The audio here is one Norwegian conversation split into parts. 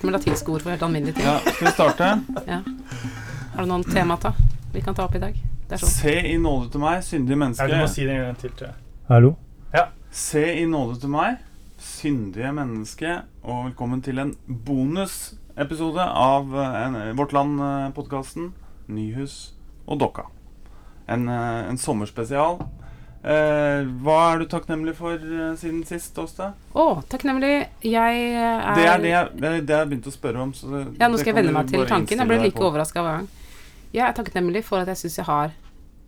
kult med latinske ord for helt alminnelige ting. Ja, skal vi starte? Ja. Har du noen temata vi kan ta opp i dag? Det er sånn. Se i nåde til meg, syndige Ja, menneske. du må si det en gang til, tror jeg. Hallo? Se i nåde til meg, syndige menneske, og velkommen til en bonusepisode av eh, en, Vårt Land-podkasten Nyhus og Dokka. En, eh, en sommerspesial. Eh, hva er du takknemlig for eh, siden sist, Åsta? Å, takknemlig. Jeg er, Det er det jeg, det er det jeg begynte å spørre om. Så det, Ja, nå skal jeg venne meg til tanken. Jeg ble like overraska hver gang. Jeg er takknemlig for at jeg syns jeg har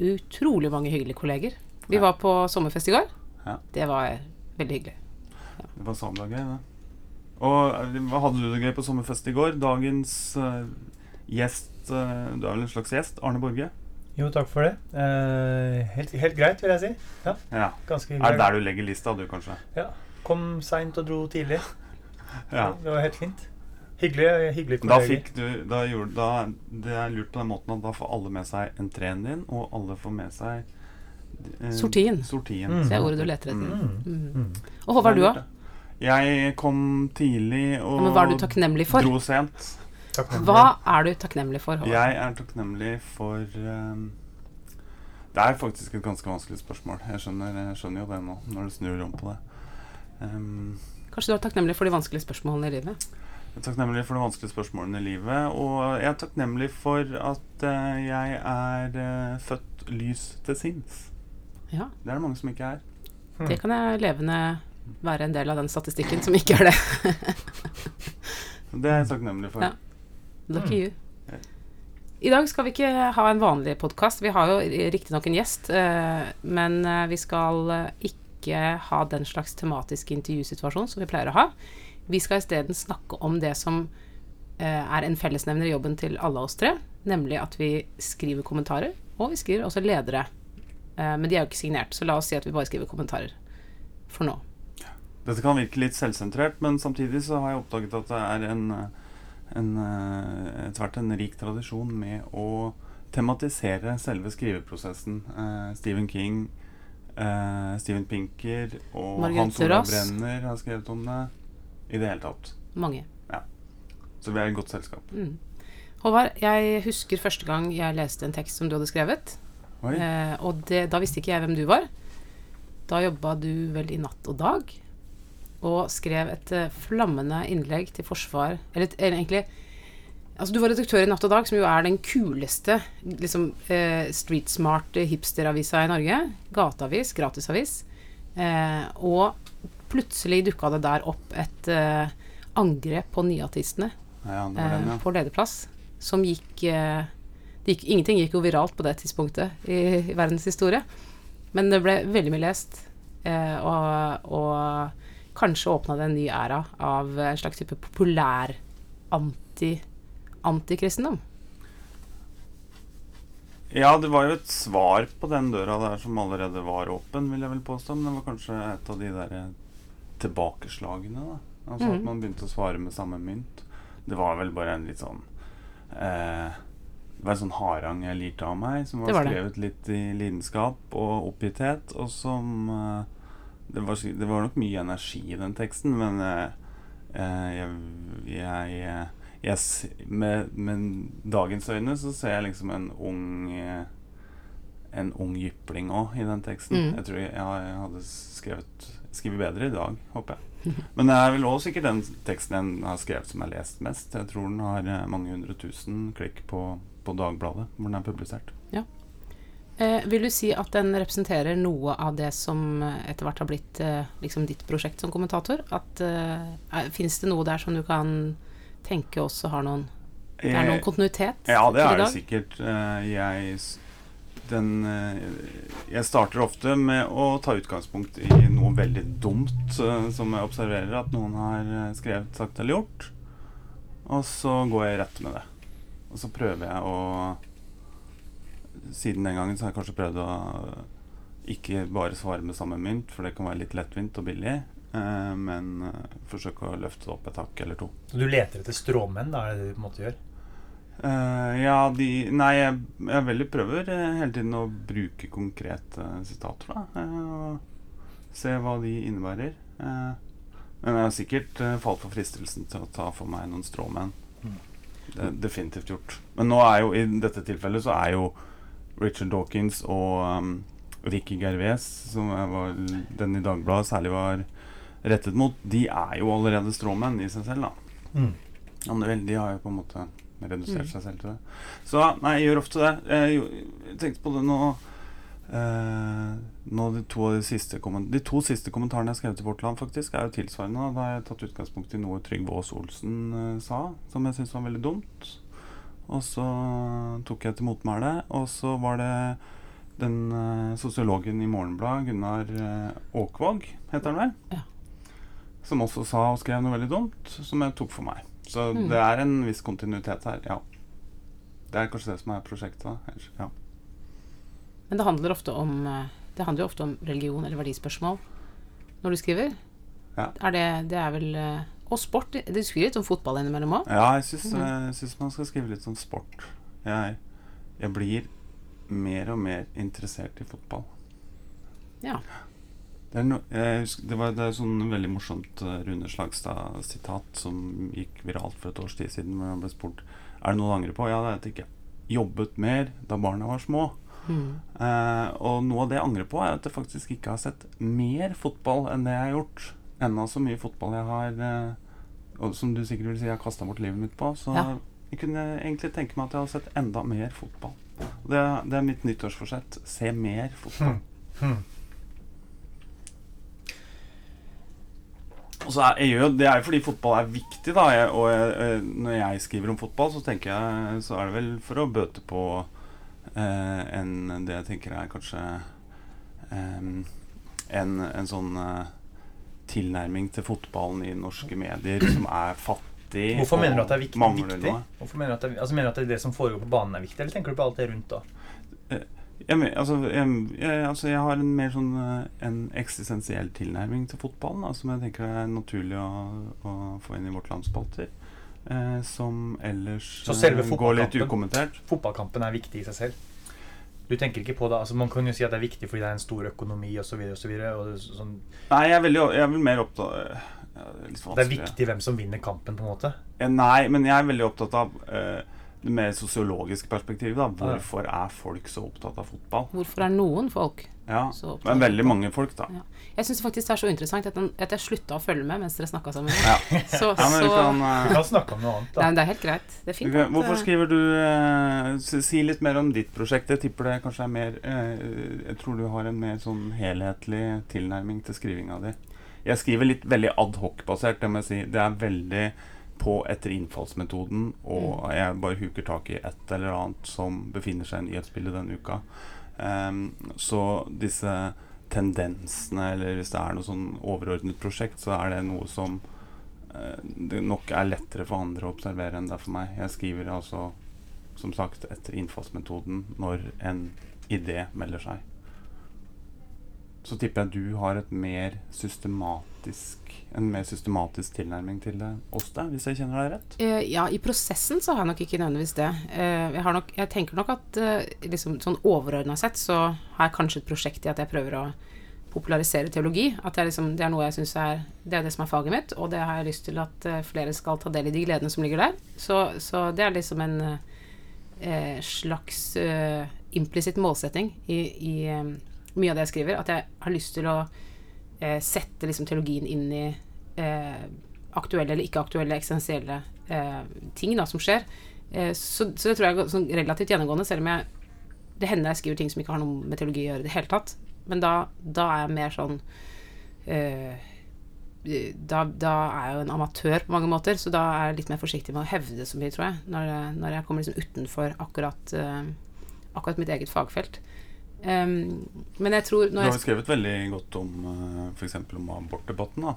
utrolig mange hyggelige kolleger. Vi Ja. var på sommerfest i går. Ja. Det var veldig hyggelig. Det var sabla gøy, det. Og eh, hadde du det gøy på sommerfest i går? Dagens uh, gjest uh, Du er vel en slags gjest? Arne Borge? Jo, takk for det. Eh, helt, helt greit, vil jeg si. Ja, Ja. ganske Er det der du legger lista, du, kanskje? Ja. Kom seint og dro tidlig. Ja. Det var helt fint. Hyggelig, hyggelig Da fikk du da gjorde, da, Det er lurt på den måten at da får alle med seg entreen din, og alle får med seg eh, Sortien. Sortien. Mm. Det er ordet du leter etter. Mm. Mm. Mm. Og Håvard, du òg? Jeg kom tidlig og Men hva du takknemlig for? dro sent. Takknemlig. Hva er du takknemlig for, Håvard? Jeg er takknemlig for um, Det er faktisk et ganske vanskelig spørsmål. Jeg skjønner, jeg skjønner jo det nå, når du snur om på det. Um, Kanskje du er takknemlig for de vanskelige spørsmålene i livet? jeg er takknemlig for de vanskelige spørsmålene i livet, og jeg er takknemlig for at uh, jeg er uh, født lys til sinns. Ja, Det er det mange som ikke er. Hmm. det kan jeg levende være en del av den statistikken som ikke er det. Det er jeg takknemlig for. Ja. Lucky you. I dag skal vi ikke ha en vanlig podkast. Vi har jo riktignok en gjest, eh, men eh, vi skal eh, ikke ha den slags tematisk intervjusituasjon som vi pleier å ha. Vi skal isteden snakke om det som er en fellesnevner i jobben til alle oss tre, nemlig at vi skriver kommentarer, og vi skriver også ledere. Men de er jo ikke signert, så la oss si at vi bare skriver kommentarer for nå. Dette kan virke litt selvsentrert, men samtidig så har jeg oppdaget at det er en, en, eh, etter hvert en rik tradisjon med å tematisere selve skriveprosessen. Eh, Stephen King, eh, Steven Pinker og Hans Olav Brenner har skrevet om det. I det hele tatt. Mange. Så vi er i godt selskap. Mm. Håvard, jeg husker første gang jeg leste en tekst som du hadde skrevet. Eh, og det, da visste ikke jeg hvem du var. Da jobba du vel i Natt og Dag, og skrev et eh, flammende innlegg til forsvar Eller, eller egentlig Altså, du var redaktør i Natt og Dag, som jo er den kuleste liksom, eh, street smart hipsteravisa i Norge. Gateavis, gratisavis. Eh, og plutselig dukka det der opp et eh, angrep på nyartistene Ja, det eh, ja. på lederplass, som gikk, eh, det gikk Ingenting gikk jo viralt på det tidspunktet i, i verdens historie, men det ble veldig mye lest, eh, og, og kanskje åpna det en ny æra av en slags type populær anti, antikristendom. Ja, det var jo et svar på den døra der som allerede var åpen, vil jeg vel påstå. Men det var kanskje et av de der tilbakeslagene, da. Altså at Mhm. man begynte å svare med samme mynt. Det var vel bare en litt sånn eh, Det var en sånn harang jeg lirte av meg, som var, var skrevet det. litt i lidenskap og oppgitthet, og som eh, det, var, det var nok mye energi i den teksten, men eh, eh, jeg, jeg, eh, jeg med, med dagens øyne så ser jeg liksom en ung En ung jypling òg i den teksten. Mm. Jeg tror jeg, jeg hadde skrevet skrevet bedre i dag, håper jeg. Men det er vel også sikkert den teksten jeg har skrevet som er lest mest. Jeg tror den har mange hundre tusen klikk på, på Dagbladet, hvor den er publisert. Eh, vil du si at den representerer noe av det som eh, etter hvert har blitt eh, liksom ditt prosjekt som kommentator? At eh, Fins det noe der som du kan tenke også har noen Det er noen kontinuitet Ja, det er det sikkert. Eh, Jeg, den, eh, jeg starter ofte med å ta utgangspunkt i noe veldig dumt eh, som jeg observerer at noen har eh, skrevet, sagt eller gjort. Og så går jeg rett med det. Og så prøver jeg å Siden den gangen så har jeg kanskje prøvd å ikke bare svare med samme mynt, for det kan være litt lettvint og billig. eh, Men eh, forsøke å løfte det opp et hakk eller to. Så du leter etter stråmenn, da er det det du på en måte gjør? Eh, ja, de Nei, jeg, jeg veldig prøver eh, hele tiden å bruke konkrete sitater, da. og se hva de innebærer. Men jeg har sikkert falt for fristelsen til å ta for meg noen stråmenn. Mm. Det er definitivt gjort. Men nå er jo i dette tilfellet så er jo Richard Dawkins og um, Ricky Gervais, som jeg var, den i Dagbladet særlig var rettet mot, de er jo allerede stråmenn i seg selv, da. Mm. Ja, vel, de har jo på en måte redusert Mm. seg selv til det. Så nei, jeg gjør ofte det. Jeg, jeg tenkte på det nå eh, Nå de to, de, siste de to siste kommentarene jeg skrev til Vårt Land, faktisk, er jo tilsvarende. Da har jeg tatt utgangspunkt i noe Trygve Aas Olsen eh, sa, som jeg syns var veldig dumt. Og så tok jeg til motmæle, og så var det den uh, sosiologen i Morgenbladet, Gunnar uh, Åkvåg, heter han vel? Ja. Som også sa og skrev noe veldig dumt, som jeg tok for meg. Så Mm. det er en viss kontinuitet her, ja. Det er kanskje det som er prosjektet, ellers, Ja. Men det handler ofte om eh, Det handler jo ofte om religion eller verdispørsmål når du skriver. Ja. Er det, det er vel eh, Og sport. Du skriver litt om fotball innimellom òg. Ja, jeg syns, Mhm. jeg syns man skal skrive litt om sport. Jeg, jeg blir mer og mer interessert i fotball. Ja. Det no, jeg husker, det var det er sånn veldig morsomt eh, Rune Slagstad-sitat som gikk viralt for et års tid siden, hvor han ble spurt Er det noe du angrer på. Ja, det at jeg ikke jobbet mer da barna var små. Mm. Eh, og noe av det jeg angrer på, er at jeg faktisk ikke har sett mer fotball enn det jeg har gjort. Enda så mye fotball jeg har eh, Og som du sikkert vil si, jeg har kasta bort livet mitt på. Så Ja. jeg kunne egentlig tenke meg at jeg hadde sett enda mer fotball. Det, det er mitt nyttårsforsett. Se mer fotball. Hmm. Og så er, jeg gjør, Det er jo fordi fotball er viktig, da. Jeg, og jeg, eh, når jeg skriver om fotball, så tenker jeg Så er det vel for å bøte på eh, en Det jeg tenker er kanskje eh, en, en sånn eh, tilnærming til fotballen i norske medier som er fattig. Hvorfor mener du at det er viktig? viktig? Hvorfor mener du at det, altså mener du at det, er det som foregår på banen, er viktig, eller tenker du på alt det rundt da? Jeg, men- altså, jeg, jeg, altså, jeg har en mer sånn eh, En eksistensiell tilnærming til fotballen, da, som jeg tenker er naturlig å, å få inn i vårt lands spalter. Eh, som ellers Så selve eh, går litt ukommentert. Fotballkampen er viktig i seg selv. Du tenker ikke på det, altså Man kan jo si at det er viktig fordi det er en stor økonomi osv. Sånn, Nei, jeg er, veldig, jeg er vel mer opptatt ja, det, er det viktig hvem som vinner kampen, på en måte. Eh, Nei, men jeg er veldig opptatt av det mer sosiologiske perspektivet. da Hvorfor er folk så opptatt av fotball? Hvorfor er noen folk Ja, så opptatt Men veldig mange folk, da. Ja. Jeg syns faktisk det er så interessant at, den, at jeg slutta å følge med mens dere snakka sammen. Ja. Så, Ja, men vi kan, uh, kan snakke om noe annet, da. Nei, det er helt greit. Det er fint. Ok, Hvorfor eh, skriver du uh, si, si litt mer om ditt prosjekt. Jeg tipper det kanskje er mer uh, Jeg tror du har en mer sånn helhetlig tilnærming til skrivinga di. Jeg skriver litt veldig adhoc-basert, det må jeg si. Det er veldig på etter innfallsmetoden, og jeg bare huker tak i et eller annet som befinner seg i nyhetsbildet denne uka. Um, så disse tendensene, eller hvis det er noe sånn overordnet prosjekt, så er det noe som uh, det nok er lettere for andre å observere enn det er for meg. Jeg skriver altså, som sagt, etter innfallsmetoden når en idé melder seg. Så tipper jeg du har mer en mer systematisk tilnærming til det Åste, hvis jeg kjenner deg rett? Uh, ja, i prosessen så har jeg nok ikke nødvendigvis det. Uh, jeg, nok, jeg tenker nok at uh, liksom, sånn overordna sett så har jeg kanskje et prosjekt i at jeg prøver å popularisere teologi. At liksom, det er noe jeg syns er Det er det som er faget mitt, og det har jeg lyst til at flere skal ta del i de gledene som ligger der. Så, så det er liksom en slags implisitt målsetting i, i mye av det jeg skriver. At jeg har lyst til å eh, sette liksom teologien inn i eh, aktuelle eller ikke aktuelle eksistensielle eh, ting da, som skjer. Eh, så, så det tror jeg er sånn relativt gjennomgående, selv om jeg det hender jeg skriver ting som ikke har noe med teologi å gjøre i det hele tatt. Men da, da er jeg mer sånn eh, da, da er jeg jo en amatør på mange måter, så da er jeg litt mer forsiktig med å hevde så mye, tror jeg. Når, når jeg kommer liksom utenfor akkurat, eh, akkurat mitt eget fagfelt. Em, men jeg tror Du har jo skrevet veldig godt om uh, f.eks. om abortdebatten. Da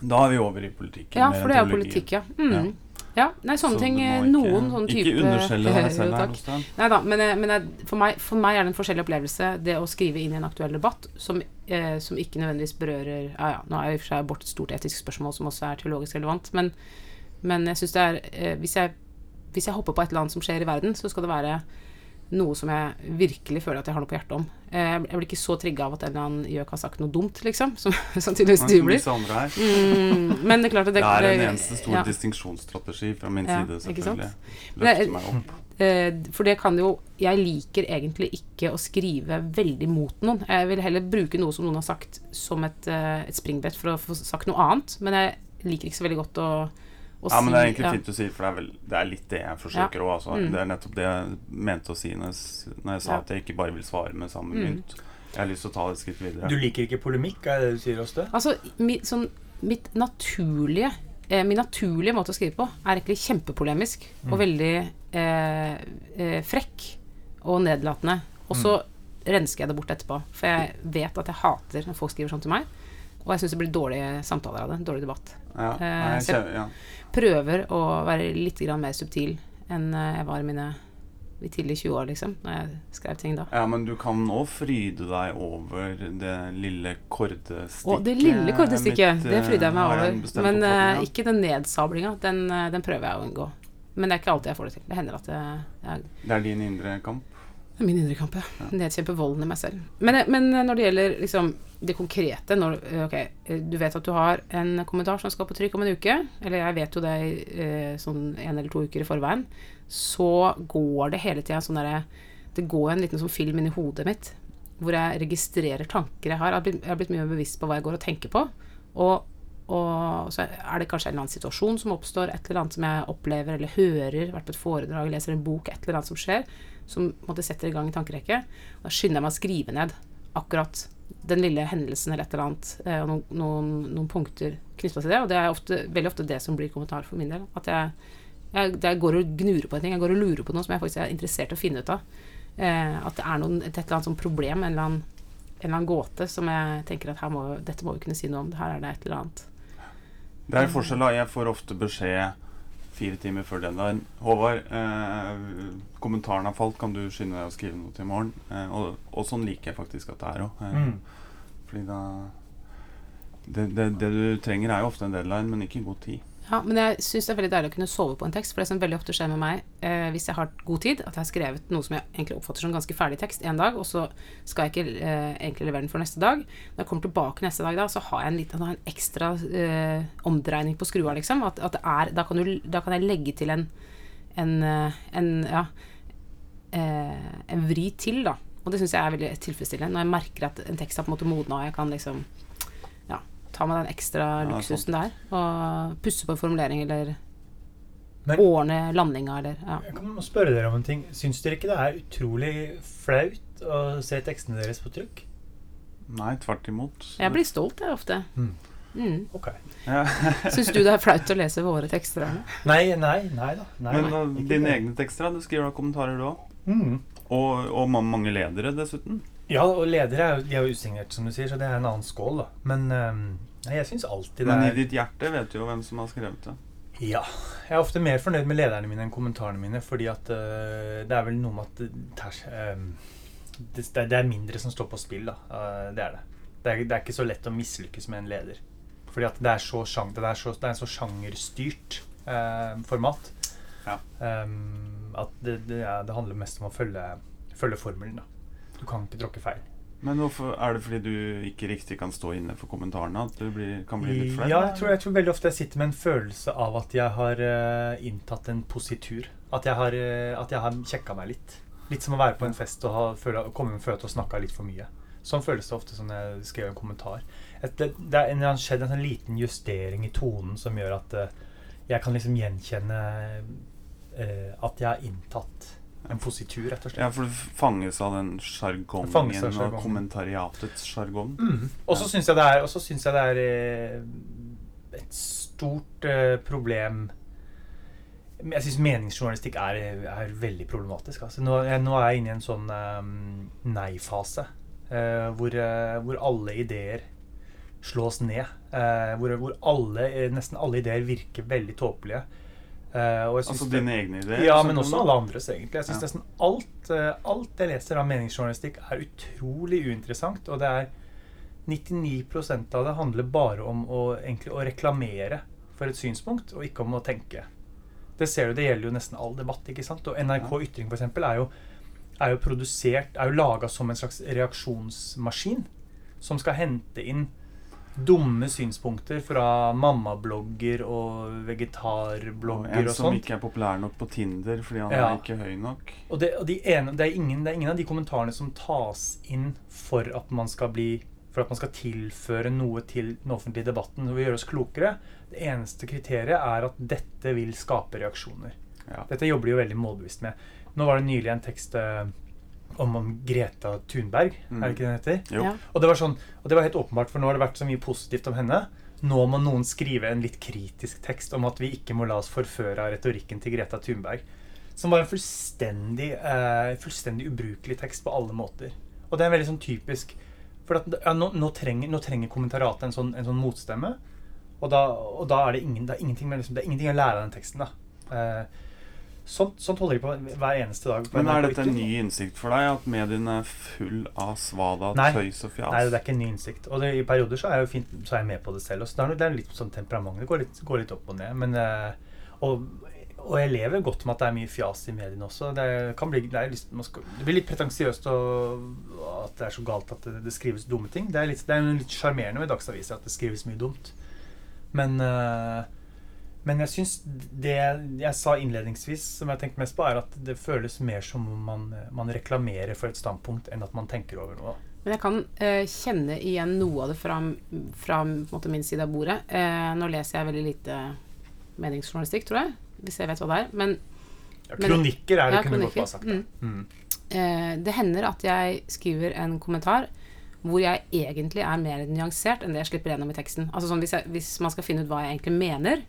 Da er vi over i politikken. Ja, for det er jo politikk, ja. Mm. ja. Nei, sånne Så ting eh, ikke- Noen sånn type Ikke underskjelle deg selv her. Jostein. Nei da, men, men jeg, for, meg, for meg er det en forskjellig opplevelse, det å skrive inn i en aktuell debatt som, eh, som ikke nødvendigvis berører Ja ja, nå er i og for seg abort et stort etisk spørsmål som også er teologisk relevant, men, men jeg syns det er eh, hvis, jeg, hvis jeg hopper på et eller annet som skjer i verden, så skal det være noe som jeg virkelig føler at jeg har noe på hjertet om. Eh, jeg blir ikke så trigga av at en eller annen gjøk har sagt noe dumt, liksom, som, sannsynligvis du blir. Mm, men det er klart at Det det, er en eneste stor ja. distinksjonsstrategi fra min Ja, side, selvfølgelig. Løfte meg opp. Eh, For det kan jo Jeg liker egentlig ikke å skrive veldig mot noen. Jeg vil heller bruke noe som noen har sagt som et, eh, et springbrett for å få sagt noe annet. Men jeg liker ikke så veldig godt å Ja, men det er si egentlig ja. fint å si, for det er, vel, det er litt det jeg forsøker òg. Altså. Mm. Det er nettopp det jeg mente å si når jeg, når jeg sa Ja. at jeg ikke bare vil svare med samme Mm. mynt. Jeg har lyst til å ta det et skritt videre. Du liker ikke polemikk, er det du sier, Åste? Altså, mi, sånn, mitt naturlige eh, Min naturlige måte å skrive på er egentlig kjempepolemisk Mm. og veldig eh, eh, frekk og nedlatende. Og så Mm. rensker jeg det bort etterpå. For jeg vet at jeg hater når folk skriver sånn til meg. Og jeg syns det blir dårlige samtaler av det. Dårlig debatt. Ja, Eh, jeg så jeg-. Prøver å være litt mer subtil enn eh, jeg var i mine i tidlige 20 år, liksom. Når jeg skrev ting da. ja, men du kan òg fryde deg over det lille kordestikket. Å, det lille kordestykket, mitt, det frydde jeg meg over. Men eh, ikke den nedsablinga. Den, eh, den prøver jeg å unngå. Men det er ikke alltid jeg får det til. Det hender at jeg, jeg Det er din indre kamp. Det er min indre kamp, ja. Nedkjempe volden i meg selv. Men, eh, men når det gjelder liksom det konkrete når, eh, Ok, eh, du vet at du har en kommentar som skal på trykk om en uke, eller jeg vet jo det eh, sånn en eller to uker i forveien, så går det hele tida sånn derre Det går en liten sånn film inni hodet mitt hvor jeg registrerer tanker jeg har. Jeg har blitt, jeg har blitt mye mer bevisst på hva jeg går og tenker på. Og, og så er det kanskje en eller annen situasjon som oppstår, et eller annet som jeg opplever eller hører, vært på et foredrag, leser en bok, et eller annet som skjer, som måtte setter i gang en tankerekke. Da skynder jeg meg å skrive ned akkurat den lille hendelsen eller et eller annet, eh, og noen, noen, noen punkter knytta til det. Og det er ofte, veldig ofte det som blir kommentar for min del. At jeg, jeg, jeg går og gnurer på en ting, jeg går og lurer på noe som jeg faktisk er interessert i å finne ut av. Eh, at det er noen, et, eller annet sånn problem, en eller, annen, en eller annen gåte, som jeg tenker at må, dette må vi kunne si noe om. Her er det et eller annet. Det er en forskjell, da. Jeg får ofte beskjed fire timer før deadline. Håvard, eh, kommentaren har falt. Kan du skynde deg å skrive noe til i morgen? Eh, og, og sånn liker jeg faktisk at det er òg. Eh, Mm. Fordi da det, det, det du trenger, er jo ofte en deadline, men ikke god tid. Ja, men jeg syns det er veldig deilig å kunne sove på en tekst. For det som veldig ofte skjer med meg, eh, hvis jeg har god tid, at jeg har skrevet noe som jeg egentlig oppfatter som ganske ferdig tekst en dag, og så skal jeg ikke eh, egentlig levere den for neste dag. Når jeg kommer tilbake neste dag, da, så har jeg en, liten, en ekstra eh, omdreining på skrua, liksom. At, at er, da, kan du, da kan jeg legge til en en, eh, en ja, eh, en vri til, da. Og det syns jeg er veldig tilfredsstillende. Når jeg merker at en tekst har på en måte modna, og jeg kan liksom ta meg den ekstra Ja, luksusen der. Og pusse på formulering, eller Men- ordne landinga, eller ja. Jeg kan spørre dere om en ting. Syns dere ikke det er utrolig flaut å se tekstene deres på trykk? Nei, tvert imot. Jeg blir stolt, jeg, ofte. Mm. Mm. Ok. ja. Syns du det er flaut å lese våre tekster? Eller? Nei, nei, nei da. Nei, Men nei, ikke dine det. egne tekster, da? Du skriver da kommentarer, du òg? Mm. Og, og mange ledere, dessuten. Ja, og ledere er jo, de er jo usignert, som du sier, så det er en annen skål, da. Men nei, jeg syns alltid det Men i er ditt hjerte vet du jo hvem som har skrevet det. Ja. Jeg er ofte mer fornøyd med lederne mine enn kommentarene mine, fordi at uh, det er vel noe med at ters- ehm, det, det er- er mindre som står på spill, da. Uh, det er det. Det er, det er ikke så lett å mislykkes med en leder. Fordi at det er, så det er, så, det er en så sjangerstyrt eh, format. Ja. um, at det, det, er, det handler mest om å følge, følge formelen, da. Du kan ikke tråkke feil. Men hvorfor er det fordi du ikke riktig kan stå inne for kommentarene at du blir, kan bli litt flau? Ja, jeg tror, jeg tror veldig ofte jeg sitter med en følelse av at jeg har uh, inntatt en positur. At jeg har, uh, meg litt. Litt som å være på en fest og ha, føle, komme med følelse og snakke litt for mye. Sånn føles det ofte som jeg skrev en kommentar. Et, det, det er en, det skjedd en sånn liten justering i tonen som gjør at uh, jeg kan liksom gjenkjenne at jeg har inntatt en positur, rett og slett. Ja, for du fanges av den sjargongen og kommentariatets sjargong. Mm. Og så syns jeg det er, synes jeg det er eh, et stort eh, problem Jeg syns meningsjournalistikk er, er veldig problematisk. Altså. Nå, jeg, nå er jeg inne i en sånn eh, nei-fase. eh, hvor, eh, hvor alle ideer slås ned. eh, hvor hvor alle, nesten alle ideer virker veldig tåpelige. Altså det- dine egne ideer? ja, men også alle andres, egentlig. Jeg syns Ja. nesten alt, eh, alt jeg leser av meningsjournalistikk, er utrolig uinteressant. Og det er 99% av det handler bare om å, egentlig, å reklamere for et synspunkt, og ikke om å tenke. Det ser du, det gjelder jo nesten all debatt. ikke sant? Og NRK. Ytring for eksempel, er jo er jo produsert Er jo laga som en slags reaksjonsmaskin. Som skal hente inn dumme synspunkter fra mammablogger og Og sånt. en og som ikke er populær nok på Tinder fordi han Ja. er ikke høy nok. Og, det, og de ene, det, er ingen, det er ingen av de kommentarene som tas inn for at man skal bli for at man skal tilføre noe til den offentlige debatten og gjøre oss klokere. Det eneste kriteriet er at dette vil skape reaksjoner. Ja. Dette jobber de jo veldig målbevisst med. Nå var det nylig en tekst eh, om, om Greta Thunberg, Mm. er det ikke det den heter? Jo. Ja. Og det var sånn, og det var helt åpenbart, for nå har det vært så mye positivt om henne. Nå må noen skrive en litt kritisk tekst om at vi ikke må la oss forføre av retorikken til Greta Thunberg. Som var en fullstendig, eh, fullstendig ubrukelig tekst på alle måter. Og det er veldig sånn typisk For at, ja, nå, nå, trenger, nå trenger kommentaratet en sånn, en sånn motstemme. Og da, og da er det, ingen, det, er ingenting, med liksom, det er ingenting å lære av den teksten. da. Eh, sånt, sånt holder de på hver eneste dag. på Men er dette en ny innsikt for deg, at mediene er full av svada, Nei. tøys og fjas? Nei, det er ikke en ny innsikt. Og det, i perioder så er jeg fint, så er jeg med på det selv. også. det er, det er litt sånn temperament. Det går litt, går litt opp og ned. Men, eh, og, og jeg lever godt med at det er mye fjas i mediene også. Det, kan bli, det, litt, skal, det blir litt pretensiøst at det er så galt at det, det skrives dumme ting. Det er, litt, er sjarmerende med Dagsaviser at det skrives mye dumt. Men, eh, men jeg syns det jeg sa innledningsvis, som jeg har tenkt mest på, er at det føles mer som om man, man reklamerer for et standpunkt, enn at man tenker over noe. Men jeg kan eh, kjenne igjen noe av det fra, fra måte, min side av bordet. Eh, nå leser jeg veldig lite meningsjournalistikk, tror jeg, hvis jeg vet hva det er. Men Ja, kronikker er det, ja, kunne godt ha sagt. det. Mm. eh, det hender at jeg skriver en kommentar hvor jeg egentlig er mer nyansert enn det jeg slipper gjennom i teksten. Altså sånn, hvis, jeg, hvis man skal finne ut hva jeg egentlig mener,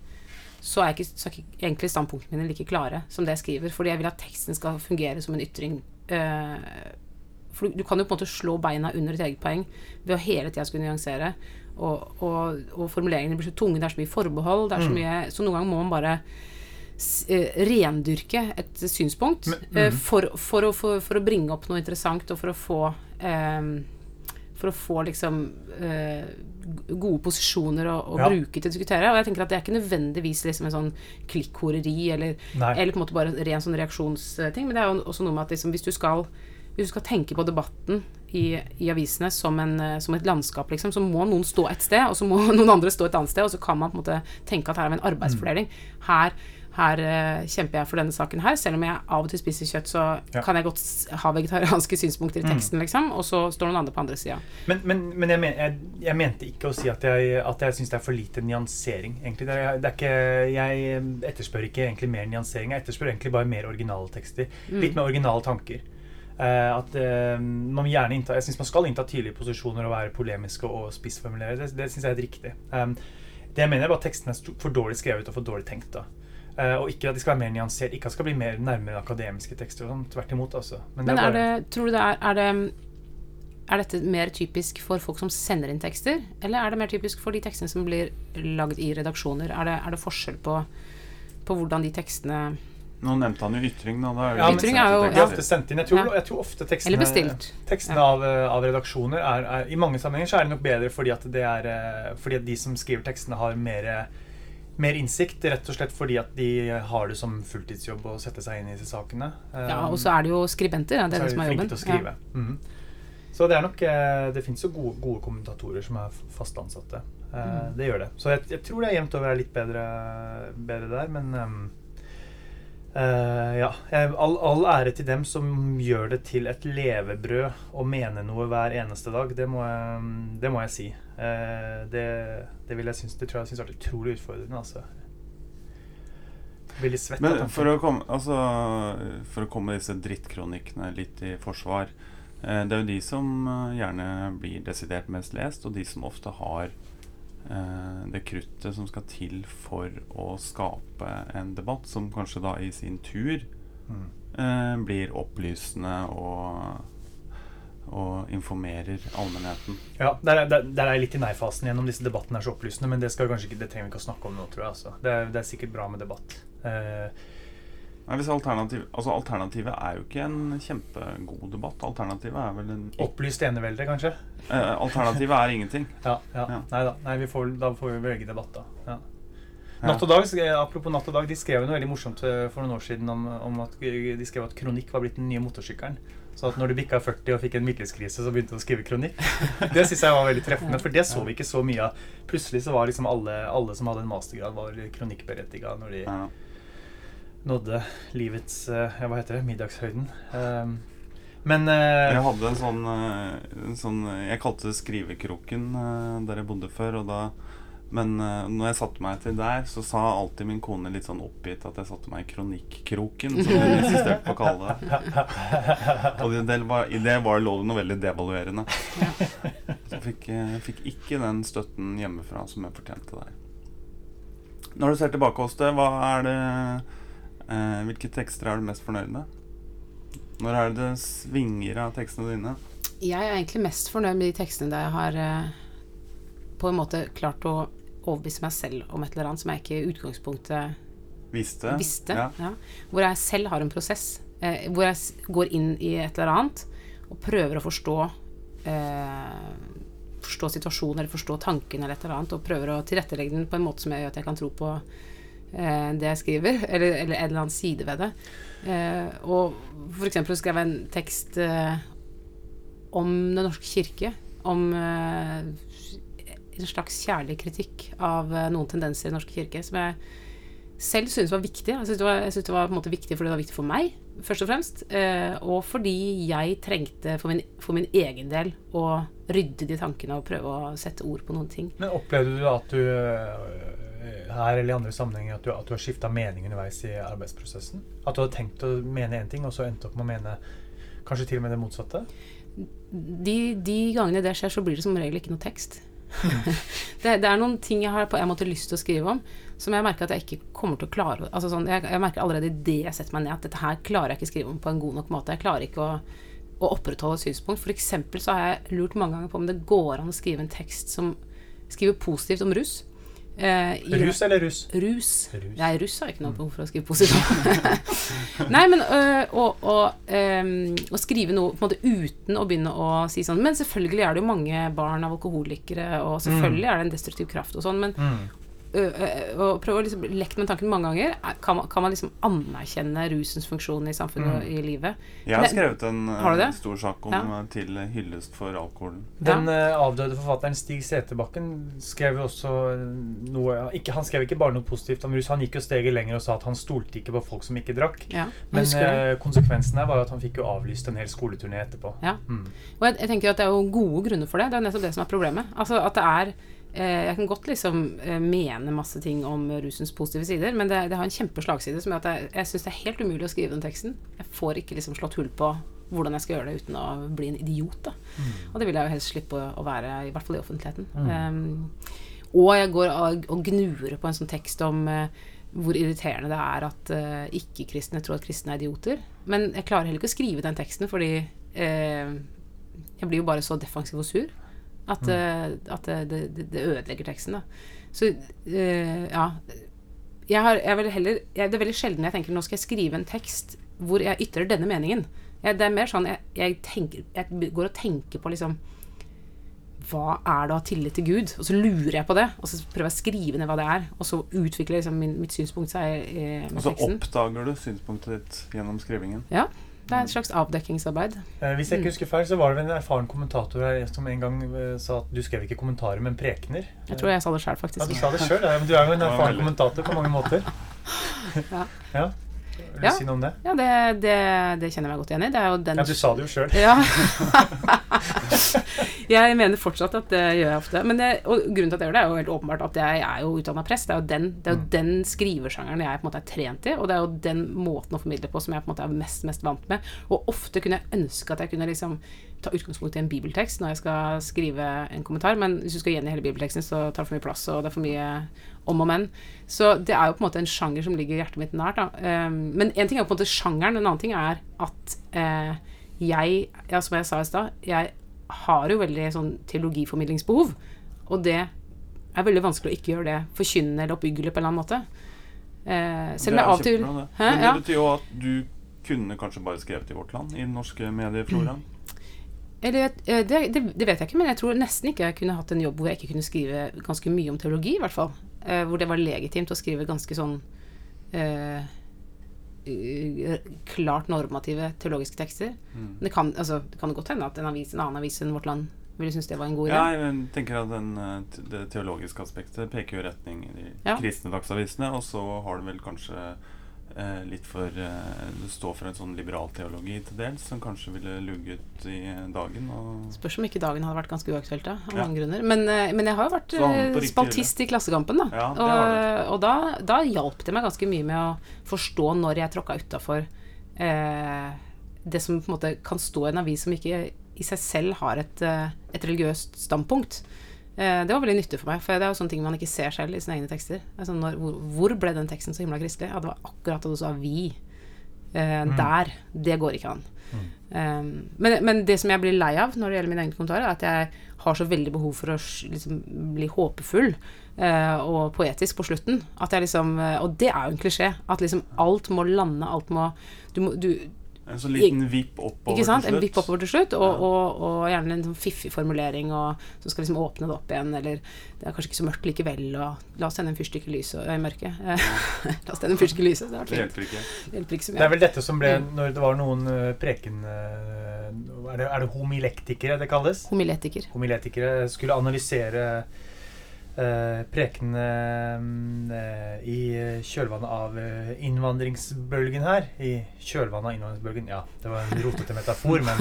så er, ikke, så er ikke egentlig standpunktene mine like klare som det jeg skriver. Fordi jeg vil at teksten skal fungere som en ytring. Uh, for du, du kan jo på en måte slå beina under et eget poeng ved å hele tida skulle nyansere. Og, og, og formuleringene blir så tunge, det er så mye forbehold. Er så, Mm. mye, så noen ganger må man bare eh, rendyrke et synspunkt mhm. for, for, å, for, for å bringe opp noe interessant, og for å få eh, For å få liksom eh, gode posisjoner å, å Ja. bruke til å diskutere. Og jeg tenker at det er ikke nødvendigvis liksom en sånn klikkhoreri eller, eller på en måte bare en ren sånn reaksjonsting. Men det er jo også noe med at liksom, hvis du skal hvis du skal tenke på debatten i, i avisene som, en, eh, som et landskap, liksom, så må noen stå et sted, og så må noen andre stå et annet sted, og så kan man på en måte tenke at her er vi en arbeidsfordeling. Her, her eh, kjemper jeg for denne saken her. Selv om jeg av og til spiser kjøtt, så Ja. kan jeg godt ha vegetarianske synspunkter i Mm. teksten, liksom, og så står noen andre på andre sida. Men, men, men jeg, men, jeg, jeg mente ikke å si at jeg, at jeg syns det er for lite nyansering. egentlig. Det er, det er ikke, jeg etterspør ikke egentlig mer nyansering. Jeg etterspør egentlig bare mer originale tekster. Mm. Litt mer originale tanker. Uh, at uh, man gjerne innta Jeg syns man skal innta tydelige posisjoner og være polemiske og spissformulere. Det, det syns jeg er helt riktig. Um, det jeg mener er bare at tekstene er for dårlig skrevet og for dårlig tenkt. da. Eh, og ikke at de skal være mer nyansert, ikke at de skal bli mer nærmere akademiske tekster. og sånn, Tvert imot. altså. Men er bare- det, tror du det er, er det er dette mer typisk for folk som sender inn tekster, eller er det mer typisk for de tekstene som blir lagd i redaksjoner? Er det, er det forskjell på, på hvordan de tekstene Nå nevnte han jo ytring, da. da er det Ja, Ytring er jo- De er ja. ofte sendt inn. Jeg tror, Ja. jeg tror ofte tekstene, Eller bestilt. tekstene Ja. av, eh, av redaksjoner er, er I mange sammenhenger så er det nok bedre fordi at, det er, eh, fordi at de som skriver tekstene, har mer, mer innsikt. Rett og slett fordi at de har det som fulltidsjobb å sette seg inn i disse sakene. Ja, og så er det jo skribenter. Ja, det er det som er jobben. til å skrive. mm. Så det er nok eh, Det fins jo gode, gode kommentatorer som er fast ansatte. Mm. Det gjør det. Så jeg, jeg tror det er jevnt over er litt bedre, bedre der, men um, uh, ja. All, all ære til dem som gjør det til et levebrød å mene noe hver eneste dag. Det må jeg, det må jeg si. Eh, det, det, vil jeg synes, det tror jeg syns har vært utrolig utfordrende. Altså. Litt svett. Men for å komme, altså, for å komme disse drittkronikkene litt i forsvar eh, Det er jo de som eh, gjerne blir desidert mest lest, og de som ofte har eh, det kruttet som skal til for å skape en debatt, som kanskje da i sin tur Mm. eh, blir opplysende og, og informerer allmennheten. Ja, der, er- der, der er jeg litt i nei-fasen gjennom disse debattene er så opplysende, men det, skal kanskje ikke, det trenger vi ikke å snakke om nå, tror jeg. Altså. Det, er, det er sikkert bra med debatt. Eh, Nei, alternativ, altså Alternativet er jo ikke en kjempegod debatt. Alternativet er vel en opplyst enevelde, kanskje? eh, Alternativet er ingenting. Ja. ja. Ja. Nei da. Da får vi velge debatt, da. Ja. Natt og Dag, apropos Natt og Dag, de skrev noe veldig morsomt eh, for noen år siden om, om at de skrev at kronikk var blitt den nye motorsykkelen. Så at når du bikka 40 og fikk en midtlivskrise, så begynte du å skrive kronikk. Det syns jeg var veldig treffende, for det så vi ikke så mye av. Plutselig så var liksom alle, alle som hadde en mastergrad, var kronikkberettiga når de Ja. nådde livets eh, ja, Hva heter det? Middagshøyden. Um, men uh, Jeg hadde en sånn, eh, en sånn Jeg kalte det Skrivekroken der jeg bodde før. Og da, men uh, når jeg satte meg til der, så sa alltid min kone litt sånn oppgitt at jeg satte meg i kronikkroken, som hun insisterte på å kalle det. Og det var, i det var lå det noe veldig devaluerende. Så jeg fikk, eh, jeg fikk ikke den støtten hjemmefra som jeg fortjente der. Når du ser tilbake, Åste, hva er det eh, Hvilke tekster er du mest fornøyd med? Når er det det svinger av tekstene dine? Jeg er egentlig mest fornøyd med de tekstene der jeg har eh, på en måte klart å overbevise meg selv om et eller annet som jeg ikke i utgangspunktet Visste? visste. Ja. Ja. Hvor jeg selv har en prosess. Eh, hvor jeg går inn i et eller annet og prøver å forstå eh, Forstå situasjonen eller forstå tanken eller et eller annet, og prøver å tilrettelegge den på en måte som gjør at jeg kan tro på eh, det jeg skriver, eller, eller en eller annen side ved det. Eh, og for eksempel skrev jeg en tekst eh, om Den norske kirke. Om eh, en slags kjærlig kritikk av eh, noen tendenser i norske kirke som jeg selv syntes var viktig. Jeg syntes det var, jeg syntes det var viktig fordi det var viktig for meg, først og fremst. Eh, og fordi jeg trengte for min, for min egen del å rydde de tankene og prøve å sette ord på noen ting. Men opplevde du at du øh, her eller i andre sammenhenger at du, at du har skifta mening underveis i arbeidsprosessen? At du hadde tenkt å mene én ting, og så endte opp med å mene kanskje til og med det motsatte? De, de gangene det skjer, så blir det som regel ikke noe tekst. det, det er noen ting jeg har på en måte lyst til å skrive om, som jeg merker at jeg ikke kommer til å klare altså sånn, jeg, jeg merker allerede idet jeg setter meg ned, at dette her klarer jeg ikke å skrive om på en god nok måte. Jeg klarer ikke å, å opprettholde et synspunkt. For eksempel så har jeg lurt mange ganger på om det går an å skrive en tekst som skriver positivt om rus. Eh, i- Rus eller russ? Rus. Rus. Nei, russ har jeg ikke noe behov for å skrive positivt. Nei, men øh, å, å, øhm, å skrive noe på en måte uten å begynne å si sånn Men selvfølgelig er det jo mange barn av alkoholikere, og selvfølgelig er det en destruktiv kraft og sånn, men Mm. Å prøve å liksom leke med tanken mange ganger er- Kan man, kan man liksom anerkjenne rusens funksjon i samfunnet og i livet? Jeg har skrevet en eh, Har stor sak om Ja. eh, til hyllest for alkoholen. Den eh, avdøde forfatteren Stig Seterbakken skrev jo også noe ikke, Han skrev ikke bare noe positivt om rus, han gikk jo steget lenger og sa at han stolte ikke på folk som ikke drakk. Ja, Men eh, konsekvensen her var jo at han fikk jo avlyst en hel skoleturné etterpå. Ja. Mm. Og jeg, jeg tenker at det er jo gode grunner for det. Det er nettopp det som er problemet. Altså at det er eh, Jeg kan godt liksom eh, mene masse ting om rusens positive sider, men det, det har en kjempeslagside som gjør at jeg, jeg syns det er helt umulig å skrive den teksten. Jeg får ikke liksom slått hull på hvordan jeg skal gjøre det uten å bli en idiot. Da. Og det vil jeg jo helst slippe å, være, i hvert fall i offentligheten. Um, og jeg går og, og gnurer på en sånn tekst om uh, hvor irriterende det er at uh, ikke-kristne tror at kristne er idioter. Men jeg klarer heller ikke å skrive den teksten fordi uh, jeg blir jo bare så defensiv og sur at, eh, at det, det, det ødelegger teksten. Da. Så eh, ja jeg har, jeg heller, jeg, Det er veldig sjelden jeg tenker nå skal jeg skrive en tekst hvor jeg ytrer denne meningen. Jeg, det er mer sånn jeg, tenker, jeg går og tenker på liksom Hva er det å ha tillit til Gud? Og så lurer jeg på det, og så prøver jeg å skrive ned hva det er. Og så utvikler liksom min, mitt synspunkt seg eh, Og så teksten. oppdager du synspunktet ditt gjennom skrivingen. Ja, det er et slags avdekkingsarbeid. Eh, hvis jeg ikke husker feil, så var det en erfaren kommentator her som en gang eh, sa at du skrev ikke kommentarer, men prekener. Jeg tror jeg sa det sjøl, Ja, du sa det sjøl. Du er jo en erfaren kommentator på mange måter. Ja. ja. Vil du Ja. si noe om det? Ja, det, det, det kjenner jeg meg godt igjen i. Det er jo den Ja, du sa det jo sjøl. Ja. jeg mener fortsatt at det gjør jeg ofte. Men det, og grunnen til at jeg gjør det, er jo helt åpenbart at jeg er jo utdanna prest. Det er jo, den, det er jo Mm. den skriversjangeren jeg på en måte er trent i, og det er jo den måten å formidle på som jeg på en måte er mest, mest vant med. Og ofte kunne jeg ønske at jeg kunne liksom ta utgangspunkt i en bibeltekst når jeg skal skrive en kommentar, men hvis du skal gjengi hele bibelteksten, så tar det for mye plass, og det er for mye om og men. Så det er jo på en måte en sjanger som ligger hjertet mitt nært. Da. Um, men én ting er på en måte sjangeren, en annen ting er at eh, jeg, ja, som jeg sa i stad, jeg har jo veldig sånn teologiformidlingsbehov. Og det er veldig vanskelig å ikke gjøre det forkynnende eller oppbyggelig på en eller annen måte. Eh, selv om jeg av og til det. Hæ? Men det betyr jo at du kunne kanskje bare skrevet i Vårt Land, i den norske mediefloraen. Eller eh, det, det, det vet jeg ikke, men jeg tror nesten ikke jeg kunne hatt en jobb hvor jeg ikke kunne skrive ganske mye om teologi, i hvert fall. eh, hvor det var legitimt å skrive ganske sånn eh, klart normative teologiske tekster. Mm. Det kan, altså, det kan godt hende at en, avis, en annen avis enn Vårt Land ville synes det var en god idé. Ja, jeg tenker at den, eh, det teologiske aspektet peker jo retning i de Ja. kristne dagsavisene, og så har du vel kanskje eh, litt for eh, stå for en sånn liberalteologi til dels, som kanskje ville lugget i dagen. Og Spørs om ikke dagen hadde vært ganske uaktuelt, da, av Ja. mange grunner. Men, eh, men jeg har jo vært eh, riktig spaltist i Klassekampen, da. Ja, og og da, da hjalp det meg ganske mye med å forstå når jeg tråkka utafor eh, det som på en måte kan stå i en avis som ikke i seg selv har et, eh, et religiøst standpunkt. Eh, det var veldig nyttig for meg, for det er jo sånne ting man ikke ser selv i sine egne tekster. Er sånn når, hvor, ble den teksten så himla kristelig? Ja, det var akkurat da du sa 'vi'. Eh, Der. Det går ikke an. Um, men, men det som jeg blir lei av når det gjelder mine egne kommentarer, er at jeg har så veldig behov for å liksom, bli håpefull eh, og poetisk på slutten. At jeg liksom, eh, og det er jo en klisjé. At liksom alt må lande, alt må Du må du, en sånn liten vipp oppover Ikke sant? til En slutt. vipp oppover til slutt, og, Ja. og, og gjerne en sånn fiffig formulering og, som skal liksom åpne det opp igjen, eller det er kanskje ikke så mørkt likevel, og la oss tenne en fyrstikk i lyset i mørket. la oss tenne en fyrstikk i lyset, det Det hjelper ikke. Det hjelper ikke Det er vel dette som ble Mm. Når det var noen eh, preken... eh, Er det, er det homilektikere det kalles? Homiletiker. Homiletikere skulle analysere eh, prekenene eh, i kjølvannet av eh, innvandringsbølgen her. I kjølvannet av innvandringsbølgen Ja, det var en rotete metafor, men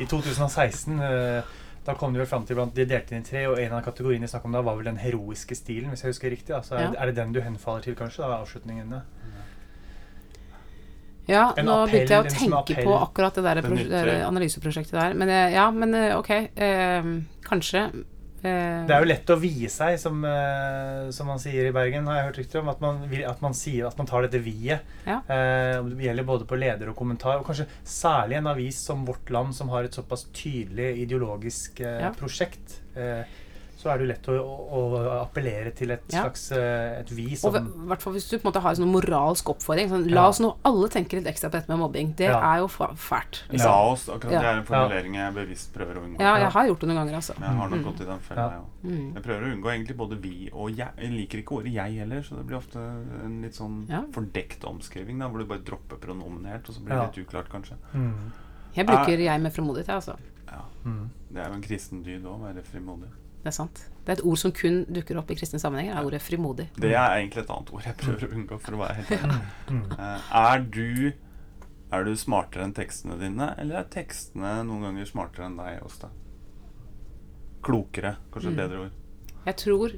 i 2016 eh, da kom de vel fram til blant De delte inn i tre, og en av kategoriene de snakket om da, var vel den heroiske stilen, hvis jeg husker riktig. Altså, er, Ja. er det den du henfaller til, kanskje? da, avslutningen? Ja, En nå appell, begynte jeg å tenke på akkurat det der, Det der analyseprosjektet der. Men ja, men ok. eh, kanskje. Eh, Det er jo lett å vie seg, som, eh, som man sier i Bergen, har jeg hørt rykter om. At man, vil, at man sier at man tar dette viet. Ja. Eh, det gjelder både på leder og kommentar, og kanskje særlig en avis som Vårt Land, som har et såpass tydelig ideologisk Ja. prosjekt. Eh, så er det jo lett å, å, å appellere til et Ja. slags eh, et vi som i hvert fall hvis du på en måte har en sånn moralsk oppfordring. Sånn, la Ja. oss nå alle tenke litt ekstra på dette med mobbing. Det Ja. er jo fælt. fælt. La Liksom. oss, akkurat Ja. Det er en formulering jeg bevisst prøver å unngå. Ja, jeg har gjort det noen ganger, altså. Men jeg har nok Mm. gått i den fella, Ja. jeg òg. Mm. Jeg prøver å unngå egentlig både vi og jeg. Jeg liker ikke ordet 'jeg' heller, så det blir ofte en litt sånn Ja. fordekt omskriving, da, hvor du bare dropper pronomen helt, og så blir Ja. det litt uklart, kanskje. mm, Jeg bruker jeg med frimodighet, jeg, altså. Ja. mm. Det er jo en kristen dyd òg, å være frimodig. Det er sant. Det er et ord som kun dukker opp i kristne sammenhenger, er ordet frimodig. Det er egentlig et annet ord jeg prøver å unngå, for å være helt ærlig. Mm. Eh, Er du Er du smartere enn tekstene dine, eller er tekstene noen ganger smartere enn deg, Åsta? Klokere, kanskje et Mm. bedre ord. Jeg tror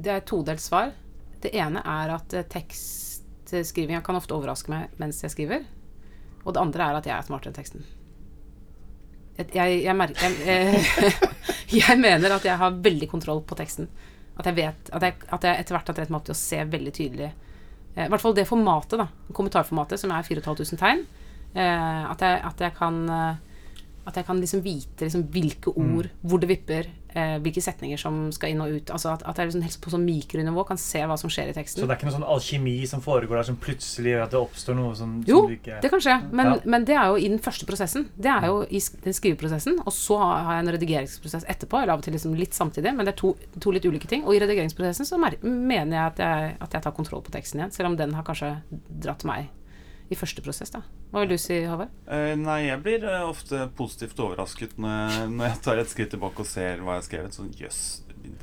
det er et todelt svar. Det ene er at eh, tekstskrivinga kan ofte overraske meg mens jeg skriver. Og det andre er at jeg er smartere enn teksten. Jeg, Jeg, jeg, merker, jeg, eh, jeg mener at jeg har veldig kontroll på teksten. At jeg vet At jeg, at jeg etter hvert har trett meg opp til å se veldig tydelig eh, I hvert fall det formatet, da. Kommentarformatet, som er 4500 tegn. Eh, at, jeg, at jeg kan eh, At jeg kan liksom vite liksom hvilke ord, hvor det vipper, eh, hvilke setninger som skal inn og ut. Altså at, at jeg liksom helst på sånn mikronivå kan se hva som skjer i teksten. Så det er ikke noe sånn alkemi som foregår der som plutselig gjør at det oppstår noe som, Jo, som du ikke Det kan skje, men, Ja. men det er jo i den første prosessen. Det er jo i den skriveprosessen, og så har jeg en redigeringsprosess etterpå. Eller av og til liksom litt samtidig, men det er to, to litt ulike ting. Og i redigeringsprosessen så mener jeg at, jeg at jeg tar kontroll på teksten igjen, selv om den har kanskje dratt meg i første prosess, da. Hva vil du si, Håvard? Eh, nei, jeg blir eh, ofte positivt overrasket når jeg, når jeg tar et skritt tilbake og ser hva jeg har skrevet. Sånn jøss,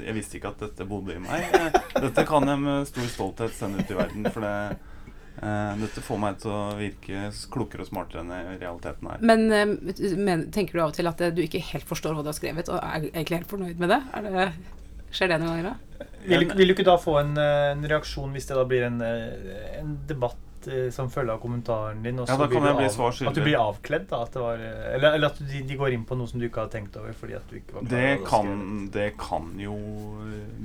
jeg visste ikke at dette bodde i meg. Eh, dette kan jeg med stor stolthet sende ut i verden, for det Uh, dette får meg til å virke klokere og smartere enn i realiteten er. Men, men tenker du av og til at du ikke helt forstår hva du har skrevet, og er egentlig helt fornøyd med det? Er det skjer det noen ganger, da? Vil, du- vil du ikke da få en, en reaksjon hvis det da blir en, en debatt eh, som følge av kommentaren din? Ja, da kan jeg bli svar skyldig. At du blir avkledd? da at det var, eh, Eller, eller at de, de går inn på noe som du ikke har tenkt over? fordi at du ikke var klar Det kan, det kan jo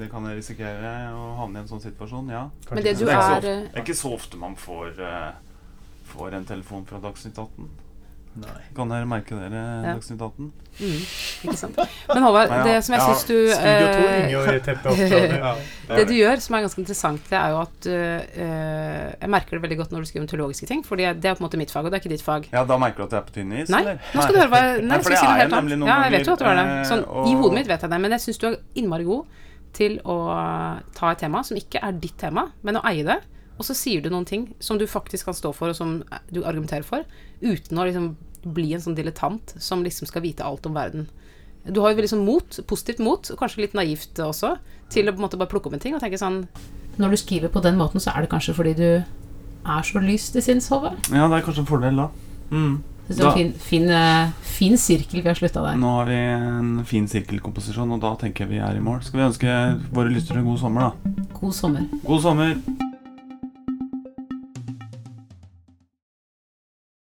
Det kan jeg risikere å havne i en sånn situasjon, ja. Kanskje Men det du det, er er, eh, det er ikke så ofte man får, uh, får en telefon fra Dagsnytt 18. Nei. Kan dere merke dere Ja. Dagsnytt 18? Mm, ikke sant. Men Håvard, Nei, ja. det som jeg Ja, syns du eh. Ja. Det du gjør, som er ganske interessant, det er jo at øh, Jeg merker det veldig godt når du skriver om teologiske ting, Fordi det er på en måte mitt fag, og det er ikke ditt fag. Ja, da merker du at jeg er på tynn is? Nei, eller? nå skal du høre hva jeg Nei, Nei, for det si er jeg nemlig noen Ja, jeg vet jo at du er det. Sånn, og, I hodet mitt vet jeg det, men jeg syns du er innmari god til å ta et tema som ikke er ditt tema, men å eie det. Og så sier du noen ting som du faktisk kan stå for, og som du argumenterer for, uten å liksom bli en sånn dilettant som liksom skal vite alt om verden. Du har jo veldig sånn mot, positivt mot, og kanskje litt naivt også, til å på en måte bare plukke opp en ting og tenke sånn Når du skriver på den måten, så er det kanskje fordi du er så lyst i sinns, Håvard. Ja, det er kanskje en fordel, da. Mm. Det er en fin, fin, eh, fin sirkel vi har slutta der. Nå har vi en fin sirkelkomposisjon, og da tenker jeg vi er i mål. Skal vi ønske våre lyttere god sommer, da. God sommer. God sommer!